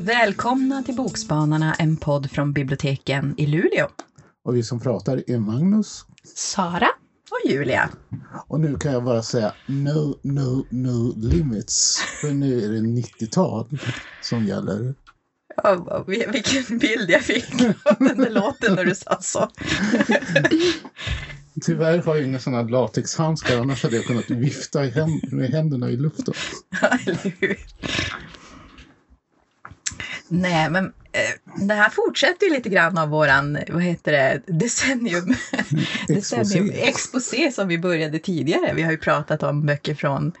Välkomna till Bokspanarna, en podd från biblioteken i Luleå. Och vi som pratar är Magnus. Sara. Och Julia. Och nu kan jag bara säga no, no, no limits. För nu är det 90-tal som gäller. Ja, vilken bild jag fick av den där låten när du sa så. Tyvärr har jag inga sådana latexhandskar, annars hade jag kunnat vifta med händerna i luften. eller hur? Nej, men eh, det här fortsätter ju lite grann av våran, vad heter det, decennium. decennium exposé som vi började tidigare. Vi har ju pratat om böcker från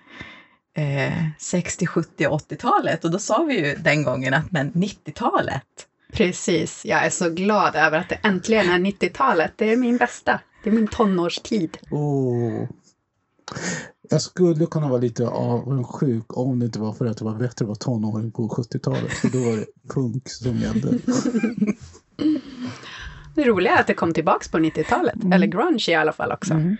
eh, 60, 70 och 80-talet och då sa vi ju den gången att men 90-talet. Precis, jag är så glad över att det äntligen är 90-talet. Det är min bästa. Det är min tonårstid. Oh. Jag skulle kunna vara lite avundsjuk om det inte var för att det var bättre att vara tonåring på 70-talet. För då var det punk som gällde. Det roliga är att det kom tillbaks på 90-talet. Mm. Eller grunge i alla fall också. Mm.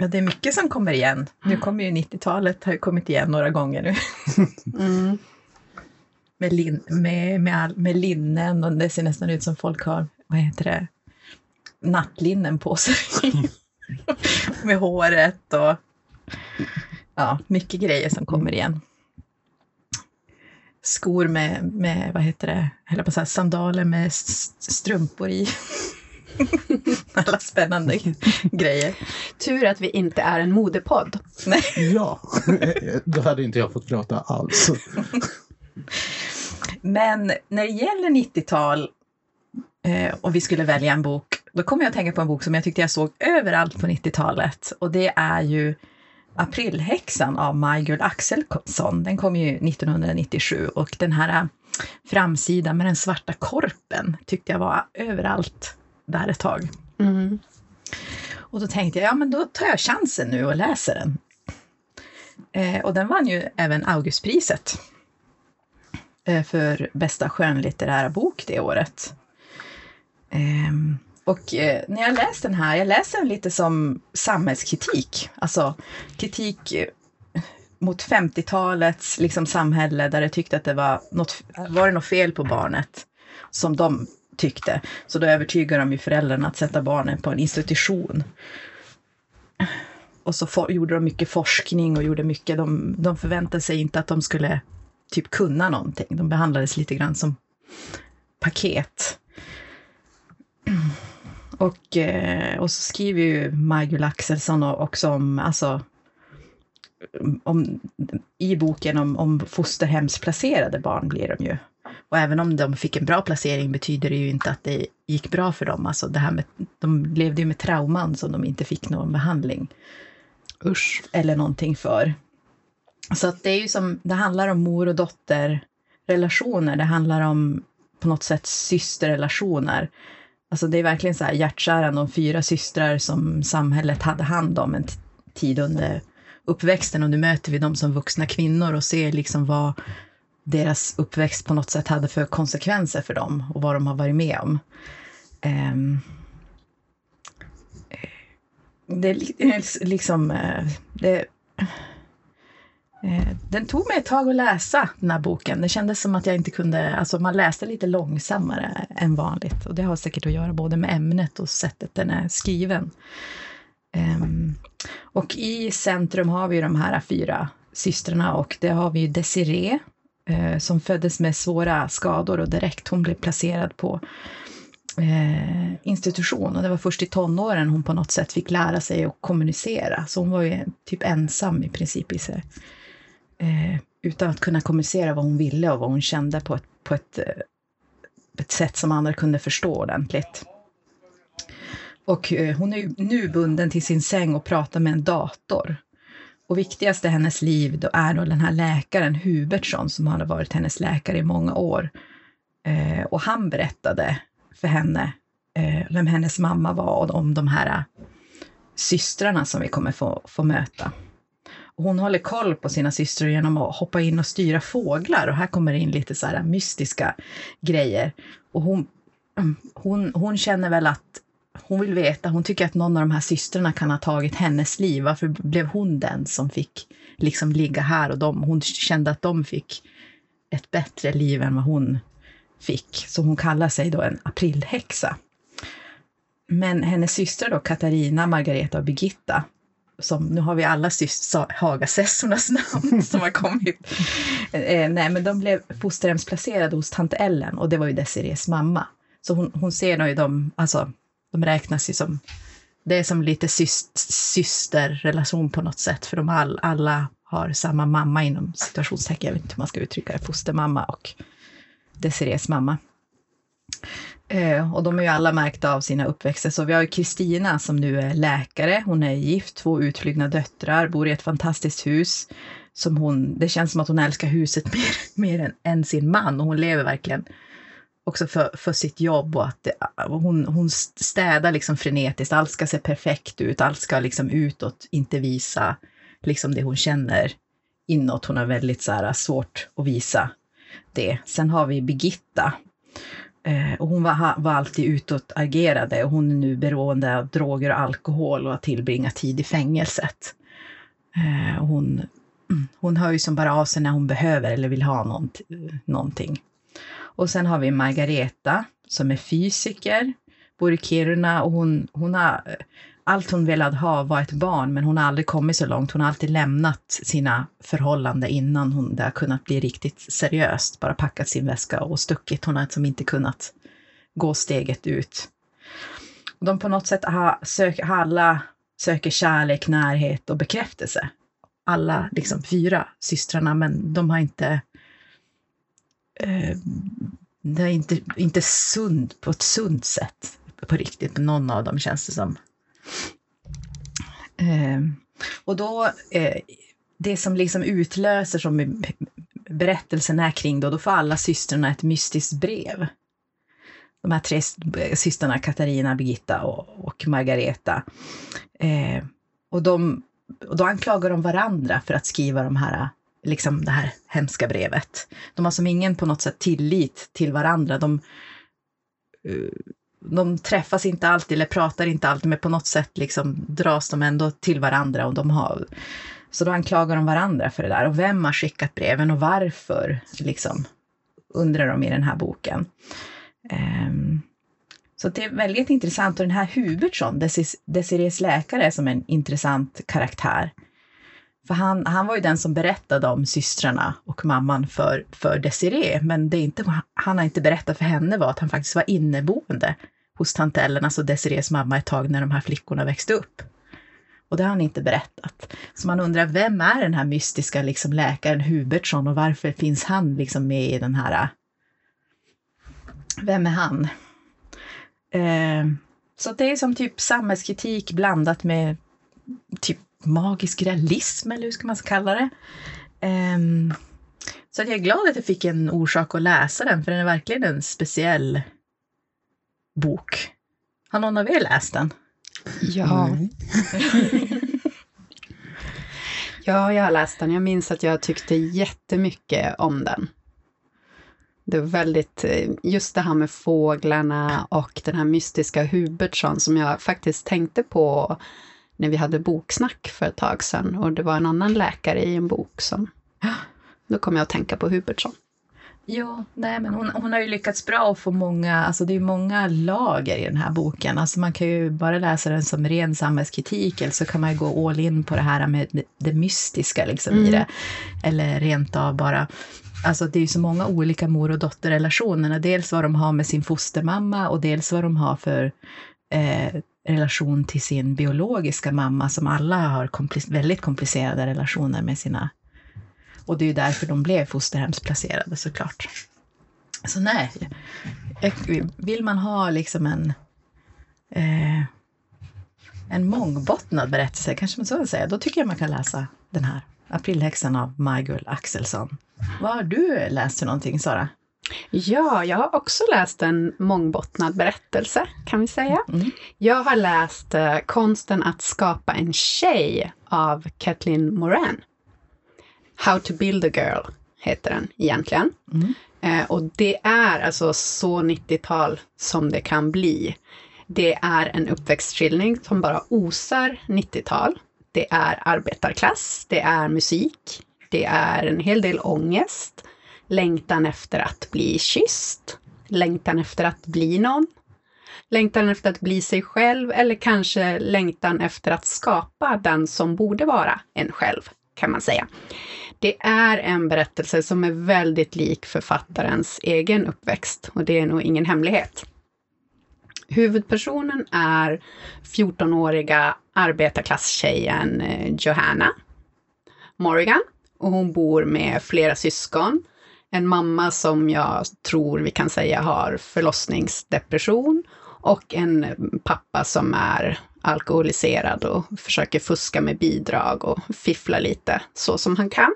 Ja, det är mycket som kommer igen. Nu kommer ju 90-talet, har ju kommit igen några gånger nu. Mm. med, lin, med, med, all, med linnen och det ser nästan ut som folk har, vad heter det, nattlinnen på sig. med håret och ja, mycket grejer som kommer igen. Skor med, med vad heter det, eller på så här, sandaler med strumpor i. Alla spännande grejer. Tur att vi inte är en modepodd. Nej. Ja, då hade inte jag fått prata alls. Men när det gäller 90-tal eh, och vi skulle välja en bok, då kommer jag att tänka på en bok som jag tyckte jag såg överallt på 90-talet. Och det är ju Aprilhäxan av Majgull Axelsson. Den kom ju 1997 och den här framsidan med den svarta korpen tyckte jag var överallt där ett tag. Mm. Och då tänkte jag, ja men då tar jag chansen nu och läser den. Eh, och den vann ju även Augustpriset eh, för bästa skönlitterära bok det året. Eh, och när jag läste den här, jag läser den lite som samhällskritik, alltså kritik eh, mot 50-talets liksom, samhälle där de tyckte att det var något, var det något fel på barnet som de tyckte. Så då övertygade de ju föräldrarna att sätta barnen på en institution. Och så for, gjorde de mycket forskning och gjorde mycket, de, de förväntade sig inte att de skulle typ kunna någonting. De behandlades lite grann som paket. Och, eh, och så skriver ju Majgull Axelsson också om, alltså, om, i boken om, om fosterhemsplacerade barn blir de ju. Och även om de fick en bra placering betyder det ju inte att det gick bra för dem. Alltså det här med, de levde ju med trauman som de inte fick någon behandling. Usch. Eller någonting för. Så att det är ju som, det handlar om mor och dotterrelationer. Det handlar om på något sätt systerrelationer. Alltså det är verkligen så här hjärtkärande om fyra systrar som samhället hade hand om en tid under uppväxten och nu möter vi dem som vuxna kvinnor och ser liksom vad deras uppväxt på något sätt hade för konsekvenser för dem och vad de har varit med om. Um, det är liksom... Eh, det, eh, den tog mig ett tag att läsa den här boken. Det kändes som att jag inte kunde, alltså man läste lite långsammare än vanligt. Och det har säkert att göra både med ämnet och sättet den är skriven. Ehm, och i centrum har vi de här fyra systrarna och det har vi Desiree eh, som föddes med svåra skador och direkt hon blev placerad på eh, institution. Och det var först i tonåren hon på något sätt fick lära sig att kommunicera. Så hon var ju typ ensam i princip i sig eh, utan att kunna kommunicera vad hon ville och vad hon kände på ett, på ett, eh, ett sätt som andra kunde förstå ordentligt. Och eh, hon är nu bunden till sin säng och pratar med en dator. Och viktigast i hennes liv då är då den här läkaren Hubertsson som hade varit hennes läkare i många år. Eh, och han berättade för henne eh, vem hennes mamma var och om de här eh, systrarna som vi kommer få, få möta hon håller koll på sina systrar genom att hoppa in och styra fåglar och här kommer det in lite så här mystiska grejer. Och hon, mm, hon, hon känner väl att hon vill veta, hon tycker att någon av de här systrarna kan ha tagit hennes liv. Varför blev hon den som fick liksom ligga här och de, hon kände att de fick ett bättre liv än vad hon fick. Så hon kallar sig då en aprilhäxa. Men hennes systrar då, Katarina, Margareta och Birgitta, som, nu har vi alla Hagasessornas namn som har kommit. Eh, nej, men de blev fosterhemsplacerade hos tant Ellen och det var ju Desirees mamma. Så hon, hon ser ju dem, alltså de räknas ju som, det är som lite syst, systerrelation på något sätt, för de all, alla har samma mamma inom situationstecken, jag vet inte hur man ska uttrycka det, fostermamma och Desirées mamma. Eh, och de är ju alla märkta av sina uppväxter. Så vi har ju Kristina som nu är läkare. Hon är gift, två utflygna döttrar, bor i ett fantastiskt hus. Som hon, det känns som att hon älskar huset mer, mer än, än sin man och hon lever verkligen också för, för sitt jobb och att det, hon, hon städar liksom frenetiskt. Allt ska se perfekt ut, allt ska liksom utåt, inte visa liksom det hon känner inåt. Hon har väldigt så här, svårt att visa det. Sen har vi Birgitta Eh, och hon var, var alltid utåtagerade och hon är nu beroende av droger och alkohol och har tillbringat tid i fängelset. Eh, hon, hon hör ju som bara av sig när hon behöver eller vill ha nånt, någonting. Och sen har vi Margareta som är fysiker, bor i Kiruna och hon, hon har eh, allt hon velat ha var ett barn, men hon har aldrig kommit så långt. Hon har alltid lämnat sina förhållanden innan hon, det har kunnat bli riktigt seriöst. Bara packat sin väska och stuckit. Hon har liksom inte kunnat gå steget ut. De på något sätt har, sök, alla söker kärlek, närhet och bekräftelse. Alla liksom fyra systrarna, men de har inte eh, det är inte, inte sund på ett sunt sätt på riktigt. Någon av dem känns det som. Eh, och då, eh, det som liksom utlöser som berättelsen är kring då, då får alla systrarna ett mystiskt brev. De här tre systrarna, Katarina, Birgitta och, och Margareta. Eh, och, de, och då anklagar de varandra för att skriva de här, liksom det här hemska brevet. De har som ingen på något sätt tillit till varandra. De, eh, de träffas inte alltid eller pratar inte alltid, men på något sätt liksom dras de ändå till varandra och de har så då anklagar de varandra för det där. Och vem har skickat breven och varför, liksom, undrar de i den här boken. Um, så det är väldigt intressant. Och den här Hubertsson, Desirees läkare, som en intressant karaktär. För han, han var ju den som berättade om systrarna och mamman för, för Desiree, men det är inte, han har inte berättat för henne var att han faktiskt var inneboende hos tant Ellen, alltså Desirees mamma, ett tag när de här flickorna växte upp. Och det har han inte berättat. Så man undrar, vem är den här mystiska liksom, läkaren Hubertsson och varför finns han liksom med i den här... Vem är han? Eh, så det är som typ samhällskritik blandat med typ magisk realism, eller hur ska man kalla det? Um, så jag är glad att jag fick en orsak att läsa den, för den är verkligen en speciell bok. Har någon av er läst den? Ja. ja, jag har läst den. Jag minns att jag tyckte jättemycket om den. Det var väldigt, eh, just det här med fåglarna och den här mystiska Hubertsson som jag faktiskt tänkte på när vi hade boksnack för ett tag sedan och det var en annan läkare i en bok som... Då kom jag att tänka på Hubertsson. Ja, nej, men hon, hon har ju lyckats bra att få många, alltså det är många lager i den här boken. Alltså man kan ju bara läsa den som ren samhällskritik eller så kan man ju gå all in på det här med det mystiska liksom mm. i det. Eller rent av bara Alltså det är ju så många olika mor och dotterrelationer. Dels vad de har med sin fostermamma och dels vad de har för eh, relation till sin biologiska mamma som alla har komplic väldigt komplicerade relationer med sina... Och det är ju därför de blev fosterhemsplacerade såklart. Så nej, eh, vill man ha liksom en, eh, en mångbottnad berättelse, kanske man så säga, då tycker jag man kan läsa den här, Aprilhäxan av Majgull Axelsson. Vad har du läst för någonting, Sara? Ja, jag har också läst en mångbottnad berättelse, kan vi säga. Mm. Jag har läst uh, Konsten att skapa en tjej av Kathleen Moran. How to build a girl heter den egentligen. Mm. Uh, och det är alltså så 90-tal som det kan bli. Det är en uppväxtskildring som bara osar 90-tal. Det är arbetarklass, det är musik, det är en hel del ångest, längtan efter att bli kysst, längtan efter att bli någon, längtan efter att bli sig själv eller kanske längtan efter att skapa den som borde vara en själv, kan man säga. Det är en berättelse som är väldigt lik författarens egen uppväxt och det är nog ingen hemlighet. Huvudpersonen är 14-åriga arbetarklasstjejen eh, Johanna Morrigan och hon bor med flera syskon. En mamma som jag tror vi kan säga har förlossningsdepression och en pappa som är alkoholiserad och försöker fuska med bidrag och fiffla lite så som han kan.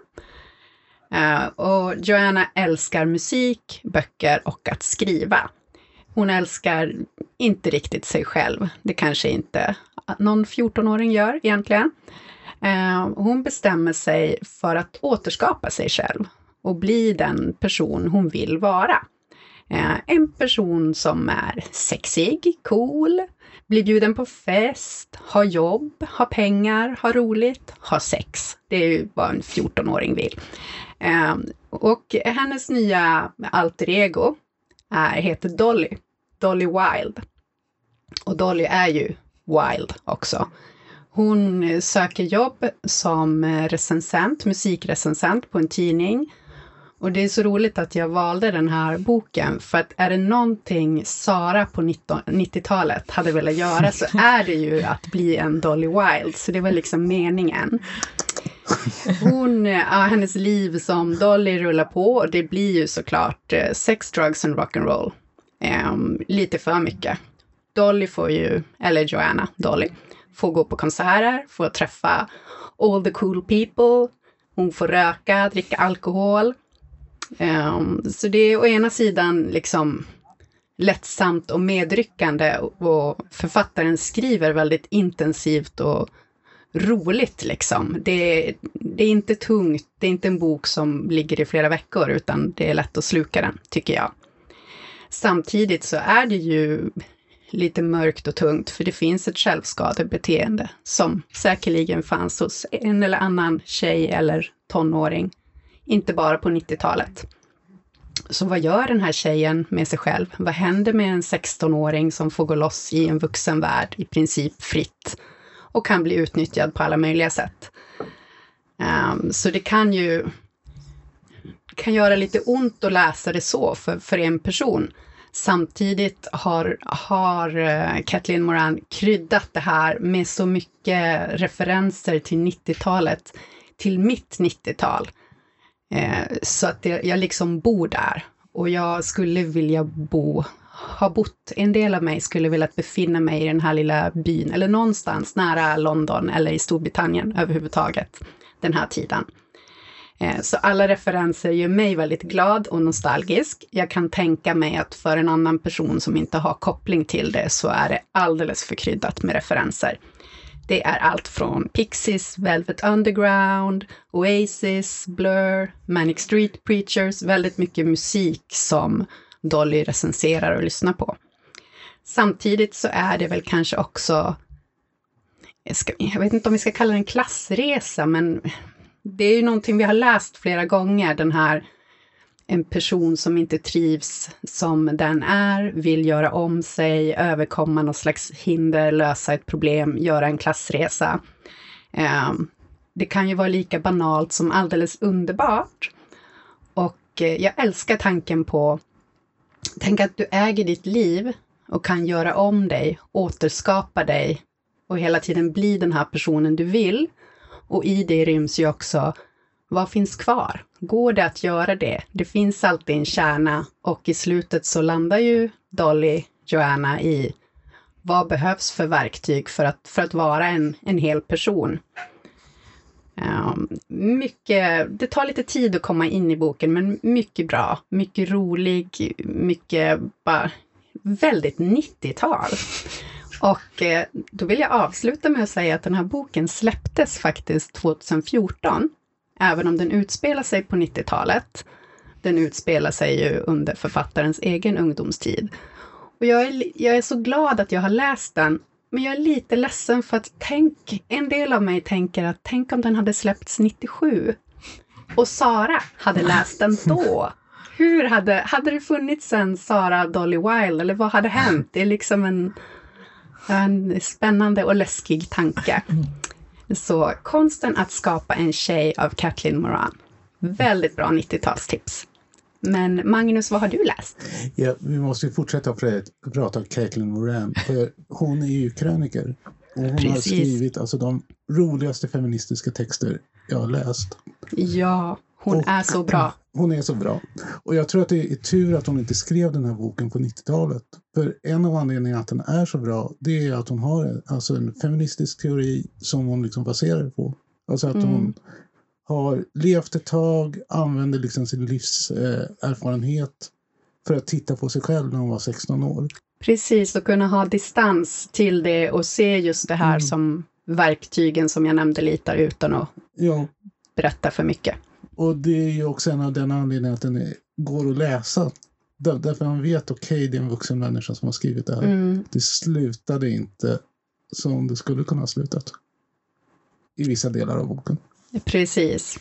Eh, och Joanna älskar musik, böcker och att skriva. Hon älskar inte riktigt sig själv. Det kanske inte någon 14-åring gör egentligen. Eh, hon bestämmer sig för att återskapa sig själv och bli den person hon vill vara. Eh, en person som är sexig, cool, blir bjuden på fest, har jobb, har pengar, har roligt, har sex. Det är ju vad en 14-åring vill. Eh, och hennes nya alter ego är, heter Dolly, Dolly Wild. Och Dolly är ju wild också. Hon söker jobb som recensent, musikrecensent på en tidning. Och det är så roligt att jag valde den här boken, för att är det någonting Sara på 90-talet hade velat göra så är det ju att bli en Dolly Wild, så det var liksom meningen. Hon, ja, hennes liv som Dolly rullar på och det blir ju såklart eh, sex, drugs and rock'n'roll. Um, lite för mycket. Dolly får ju, eller Joanna, Dolly, får gå på konserter, får träffa all the cool people. Hon får röka, dricka alkohol. Um, så det är å ena sidan liksom lättsamt och medryckande och författaren skriver väldigt intensivt och roligt liksom. Det, det är inte tungt, det är inte en bok som ligger i flera veckor, utan det är lätt att sluka den, tycker jag. Samtidigt så är det ju lite mörkt och tungt, för det finns ett självskadebeteende som säkerligen fanns hos en eller annan tjej eller tonåring, inte bara på 90-talet. Så vad gör den här tjejen med sig själv? Vad händer med en 16-åring som får gå loss i en vuxenvärld i princip fritt och kan bli utnyttjad på alla möjliga sätt? Um, så det kan ju kan göra lite ont att läsa det så för, för en person. Samtidigt har, har uh, Kathleen Moran kryddat det här med så mycket referenser till 90-talet, till mitt 90-tal. Eh, så att det, jag liksom bor där. Och jag skulle vilja bo, ha bott, en del av mig skulle vilja befinna mig i den här lilla byn, eller någonstans nära London eller i Storbritannien överhuvudtaget, den här tiden. Eh, så alla referenser gör mig väldigt glad och nostalgisk. Jag kan tänka mig att för en annan person som inte har koppling till det så är det alldeles för kryddat med referenser. Det är allt från Pixies, Velvet Underground, Oasis, Blur, Manic Street Preachers, väldigt mycket musik som Dolly recenserar och lyssnar på. Samtidigt så är det väl kanske också, jag, ska, jag vet inte om vi ska kalla det en klassresa, men det är ju någonting vi har läst flera gånger, den här en person som inte trivs som den är, vill göra om sig, överkomma något slags hinder, lösa ett problem, göra en klassresa. Ehm, det kan ju vara lika banalt som alldeles underbart. Och eh, jag älskar tanken på, tänk att du äger ditt liv och kan göra om dig, återskapa dig och hela tiden bli den här personen du vill. Och i det ryms ju också, vad finns kvar? Går det att göra det? Det finns alltid en kärna och i slutet så landar ju Dolly, Joanna i vad behövs för verktyg för att, för att vara en, en hel person? Um, mycket, det tar lite tid att komma in i boken, men mycket bra, mycket rolig, mycket bara väldigt 90-tal. Och eh, då vill jag avsluta med att säga att den här boken släpptes faktiskt 2014, även om den utspelar sig på 90-talet. Den utspelar sig ju under författarens egen ungdomstid. Och jag är, jag är så glad att jag har läst den. Men jag är lite ledsen för att tänk, en del av mig tänker att tänk om den hade släppts 97 och Sara hade läst den då. Hur hade, hade det funnits en Sara Dolly Wilde eller vad hade hänt? Det är liksom en, en spännande och läskig tanke. Så konsten att skapa en tjej av Kathleen Moran. Väldigt bra 90-talstips. Men Magnus, vad har du läst? Ja, vi måste ju fortsätta pr- prata om Caitlin Moran. För hon är ju kröniker. Och hon har Precis. skrivit alltså, de roligaste feministiska texter jag har läst. Ja, hon Och- är så bra. Hon är så bra. Och jag tror att det är tur att hon inte skrev den här boken på 90-talet. För en av anledningarna att den är så bra, det är att hon har alltså en feministisk teori som hon liksom baserar på. Alltså att Mm. hon har levt ett tag, använder liksom sin livserfarenhet eh, för att titta på sig själv när hon var 16 år. Precis, och kunna ha distans till det och se just det här Mm. som verktygen som jag nämnde lite utan att Ja, berätta för mycket. Och det är ju också en av den anledningen att den är, går att läsa. Där, därför man vet, okej, det är en vuxen människa som har skrivit det här. Mm. det slutade inte som det skulle kunna ha slutat. I vissa delar av boken. Precis.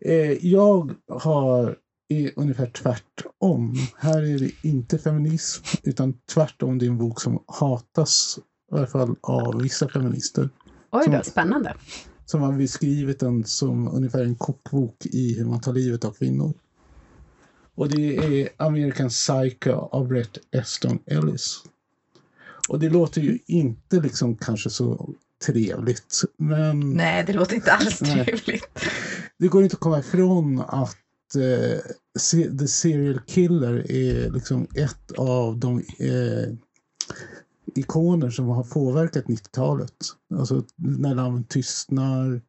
Eh, jag har är ungefär tvärtom. Här är det inte feminism, utan tvärtom. Det är en bok som hatas, i alla fall av vissa feminister. Oj då, Som- spännande. Som har beskrivit den som ungefär en kokbok i hur man tar livet av kvinnor. Och det är American Psycho av Brett Easton Ellis. Och det låter ju inte liksom kanske så trevligt, men Nej, det låter inte alls trevligt. det går inte att komma ifrån att eh, The Serial Killer är liksom ett av de eh, ikoner som har påverkat 90-talet. Alltså när namn tystnar.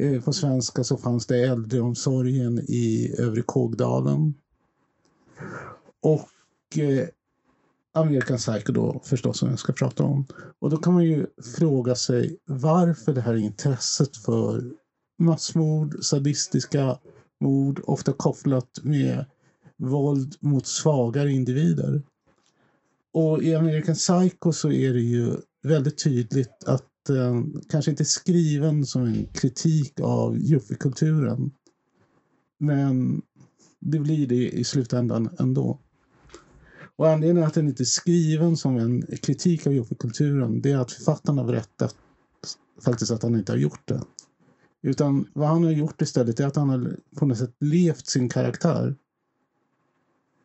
Eh, på svenska så fanns det äldreomsorgen i Övre Kågdalen. Och eh, American Psycho då förstås som jag ska prata om. Och då kan man ju fråga sig varför det här intresset för massmord, sadistiska mord, ofta kopplat med våld mot svagare individer. Och i American Psycho så är det ju väldigt tydligt att den kanske inte är skriven som en kritik av yuppiekulturen. Men det blir det i slutändan ändå. Och anledningen att den inte är skriven som en kritik av yuppiekulturen det är att författaren har berättat faktiskt att han inte har gjort det. Utan vad han har gjort istället är att han har på något sätt levt sin karaktär.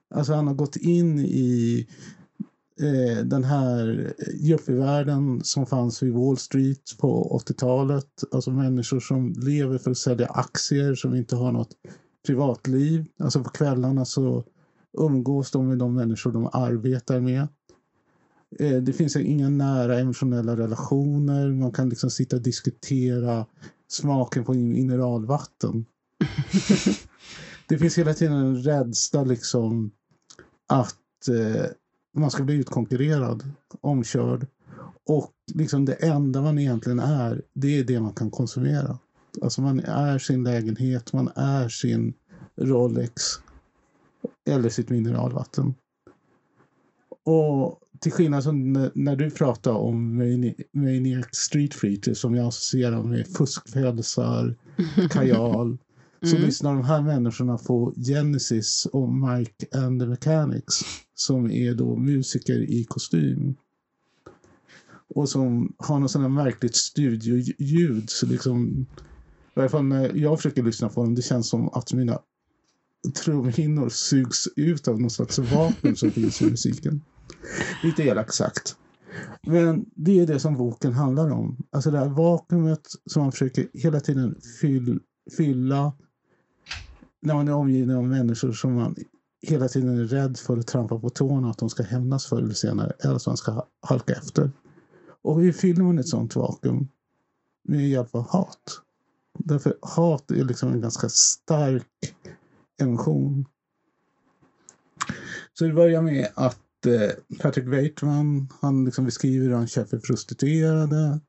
Alltså han har gått in i eh, den här yuppievärlden som fanns vid Wall Street på 80-talet. Alltså människor som lever för att sälja aktier, som inte har något privatliv. Alltså på kvällarna så umgås de med de människor de arbetar med. Eh, det finns inga nära emotionella relationer. Man kan liksom sitta och diskutera smaken på mineralvatten. det finns hela tiden en rädsla liksom att eh, man ska bli utkonkurrerad, omkörd. Och liksom det enda man egentligen är, det är det man kan konsumera. Alltså man är sin lägenhet, man är sin Rolex eller sitt mineralvatten. Och till skillnad från när- du pratar om Mani- Maniac Street Freeter som jag associerar med fuskpälsar, kajal, så Mm. lyssnar de här människorna på Genesis och Mike and the Mechanics som är då musiker i kostym. Och som har något här märkligt studioljud. Så liksom, I varje fall när jag försöker lyssna på dem, det känns som att mina trumhinnor sugs ut av något slags vapen som finns i musiken. Lite elakt sagt. Men det är det som boken handlar om. Alltså det här vakuumet som man försöker hela tiden fyll, fylla när man är omgiven av människor som man hela tiden är rädd för att trampa på tårna att de ska hämnas förr eller senare eller att man ska halka efter. Och hur fyller man ett sånt vakuum? Med hjälp av hat. Därför hat är liksom en ganska stark emotion. Så det börjar med att eh, Patrick Waitman, han liksom beskriver hur han köper prostituerade.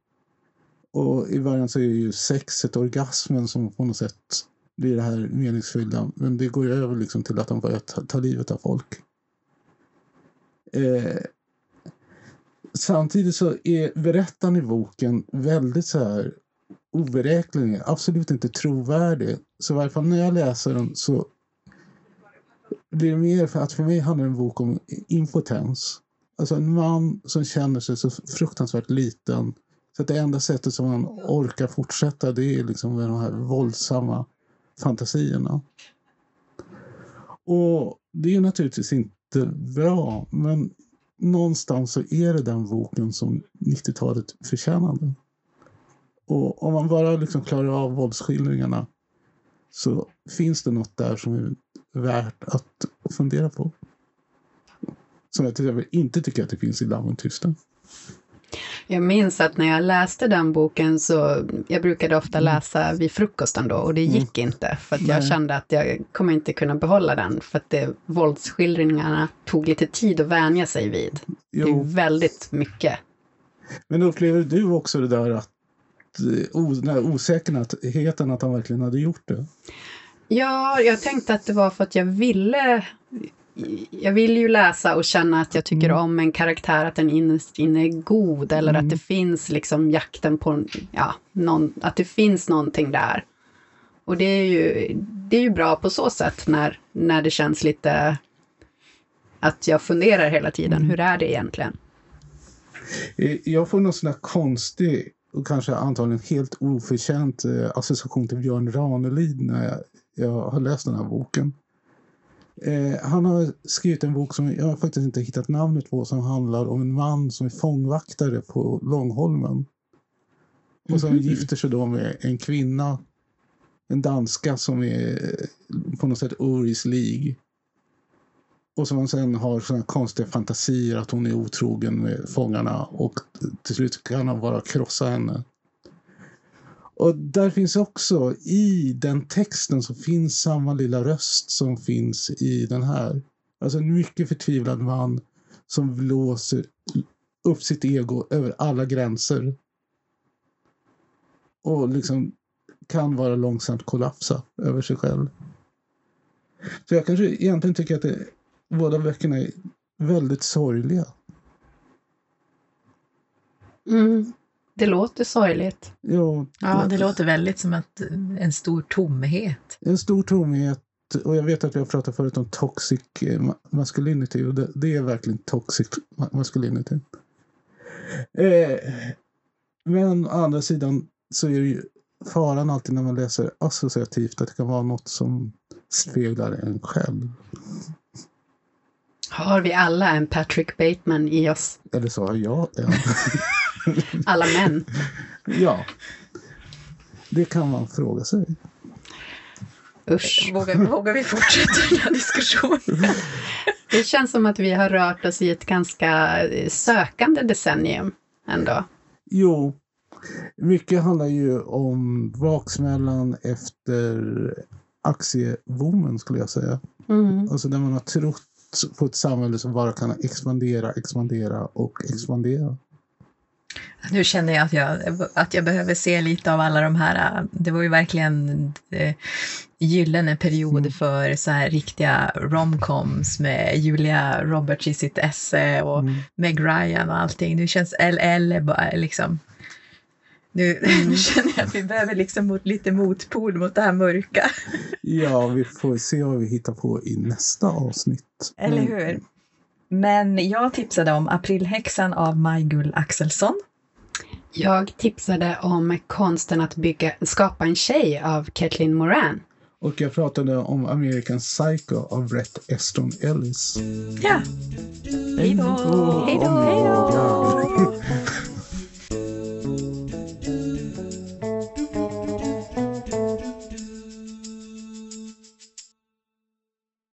Och i början så är ju sexet, orgasmen som på något sätt blir det här meningsfyllda. Men det går ju över liksom till att de börjar ta, ta livet av folk. Eh, samtidigt så är berättaren i boken väldigt så här oberäknelig, absolut inte trovärdig. Så i varje fall när jag läser den så blir det mer för att för mig handlar en bok om impotens. Alltså en man som känner sig så fruktansvärt liten så att det enda sättet som han orkar fortsätta det är liksom med de här våldsamma fantasierna. Och det är ju naturligtvis inte bra, men någonstans så är det den boken som 90-talet förtjänade. Och om man bara liksom klarar av våldsskildringarna så finns det något där som är värt att fundera på. Som jag till exempel inte tycker att det finns i Lammen tysta. Jag minns att när jag läste den boken så, jag brukade ofta Mm. läsa vid frukosten då och det gick inte för att jag Nej. kände att jag kommer inte kunna behålla den för att det, våldsskildringarna tog lite tid att vänja sig vid. Det är Jo, väldigt mycket. men upplever du också det där att eh, den här osäkerheten att han verkligen hade gjort det? Ja, jag tänkte att det var för att jag ville jag vill ju läsa och känna att jag tycker Mm. om en karaktär, att den innerst inne är god eller Mm. att det finns liksom jakten på, ja, någon, att det finns någonting där. Och det är ju, det är ju bra på så sätt när, när det känns lite att jag funderar hela tiden, Mm. hur är det egentligen? Eh, Jag får någon sån här konstig och kanske antagligen helt oförtjänt eh, association till Björn Ranelid när jag, jag har läst den här boken. Eh, han har skrivit en bok som jag faktiskt inte hittat namnet på som handlar om en man som är fångvaktare på Långholmen. Och som Mhm. gifter sig då med en kvinna, en danska som är eh, på något sätt orislig. Och som han sen har såna konstiga fantasier att hon är otrogen med fångarna och till slut kan han bara krossa henne. Och där finns också, i den texten så finns samma lilla röst som finns i den här. Alltså en mycket förtvivlad man som blåser upp sitt ego över alla gränser. Och liksom kan vara långsamt kollapsa över sig själv. Så jag kanske egentligen tycker att det, båda böckerna är väldigt sorgliga. Mm. Det låter sorgligt. Jo, Ja, det låter väldigt som att en stor tomhet. En stor tomhet och jag vet att vi har pratat förut om toxic eh, ma- masculinity och det, det är verkligen toxic ma- masculinity. Eh, men å andra sidan så är det ju faran alltid när man läser associativt att det kan vara något som speglar en själv. Har vi alla en Patrick Bateman i oss? Eller så har jag en. Alla män? ja. Det kan man fråga sig. Usch. Vågar, vågar vi fortsätta den här diskussionen? Det känns som att vi har rört oss i ett ganska eh, sökande decennium ändå. Jo, mycket handlar ju om baksmällan efter aktieboomen skulle jag säga. Mm. Alltså där man har trott på ett samhälle som bara kan expandera, expandera och expandera. Nu känner jag att, jag att jag behöver se lite av alla de här, det var ju verkligen eh, gyllene period Mm. för så här riktiga romcoms med Julia Roberts i sitt esse och Mm. Meg Ryan och allting. Nu känns LL bara liksom, nu Mm. känner jag att vi behöver liksom mot, lite motpol mot det här mörka. Ja, vi får se vad vi hittar på i nästa avsnitt. Eller hur? Men jag tipsade om Aprilhäxan av Maj-Gull Axelsson. Jag tipsade om konsten att bygga, skapa en tjej av Kathleen Moran. Och jag pratade om American Psycho av Brett Easton Ellis. Ja, Hej då! Hej då!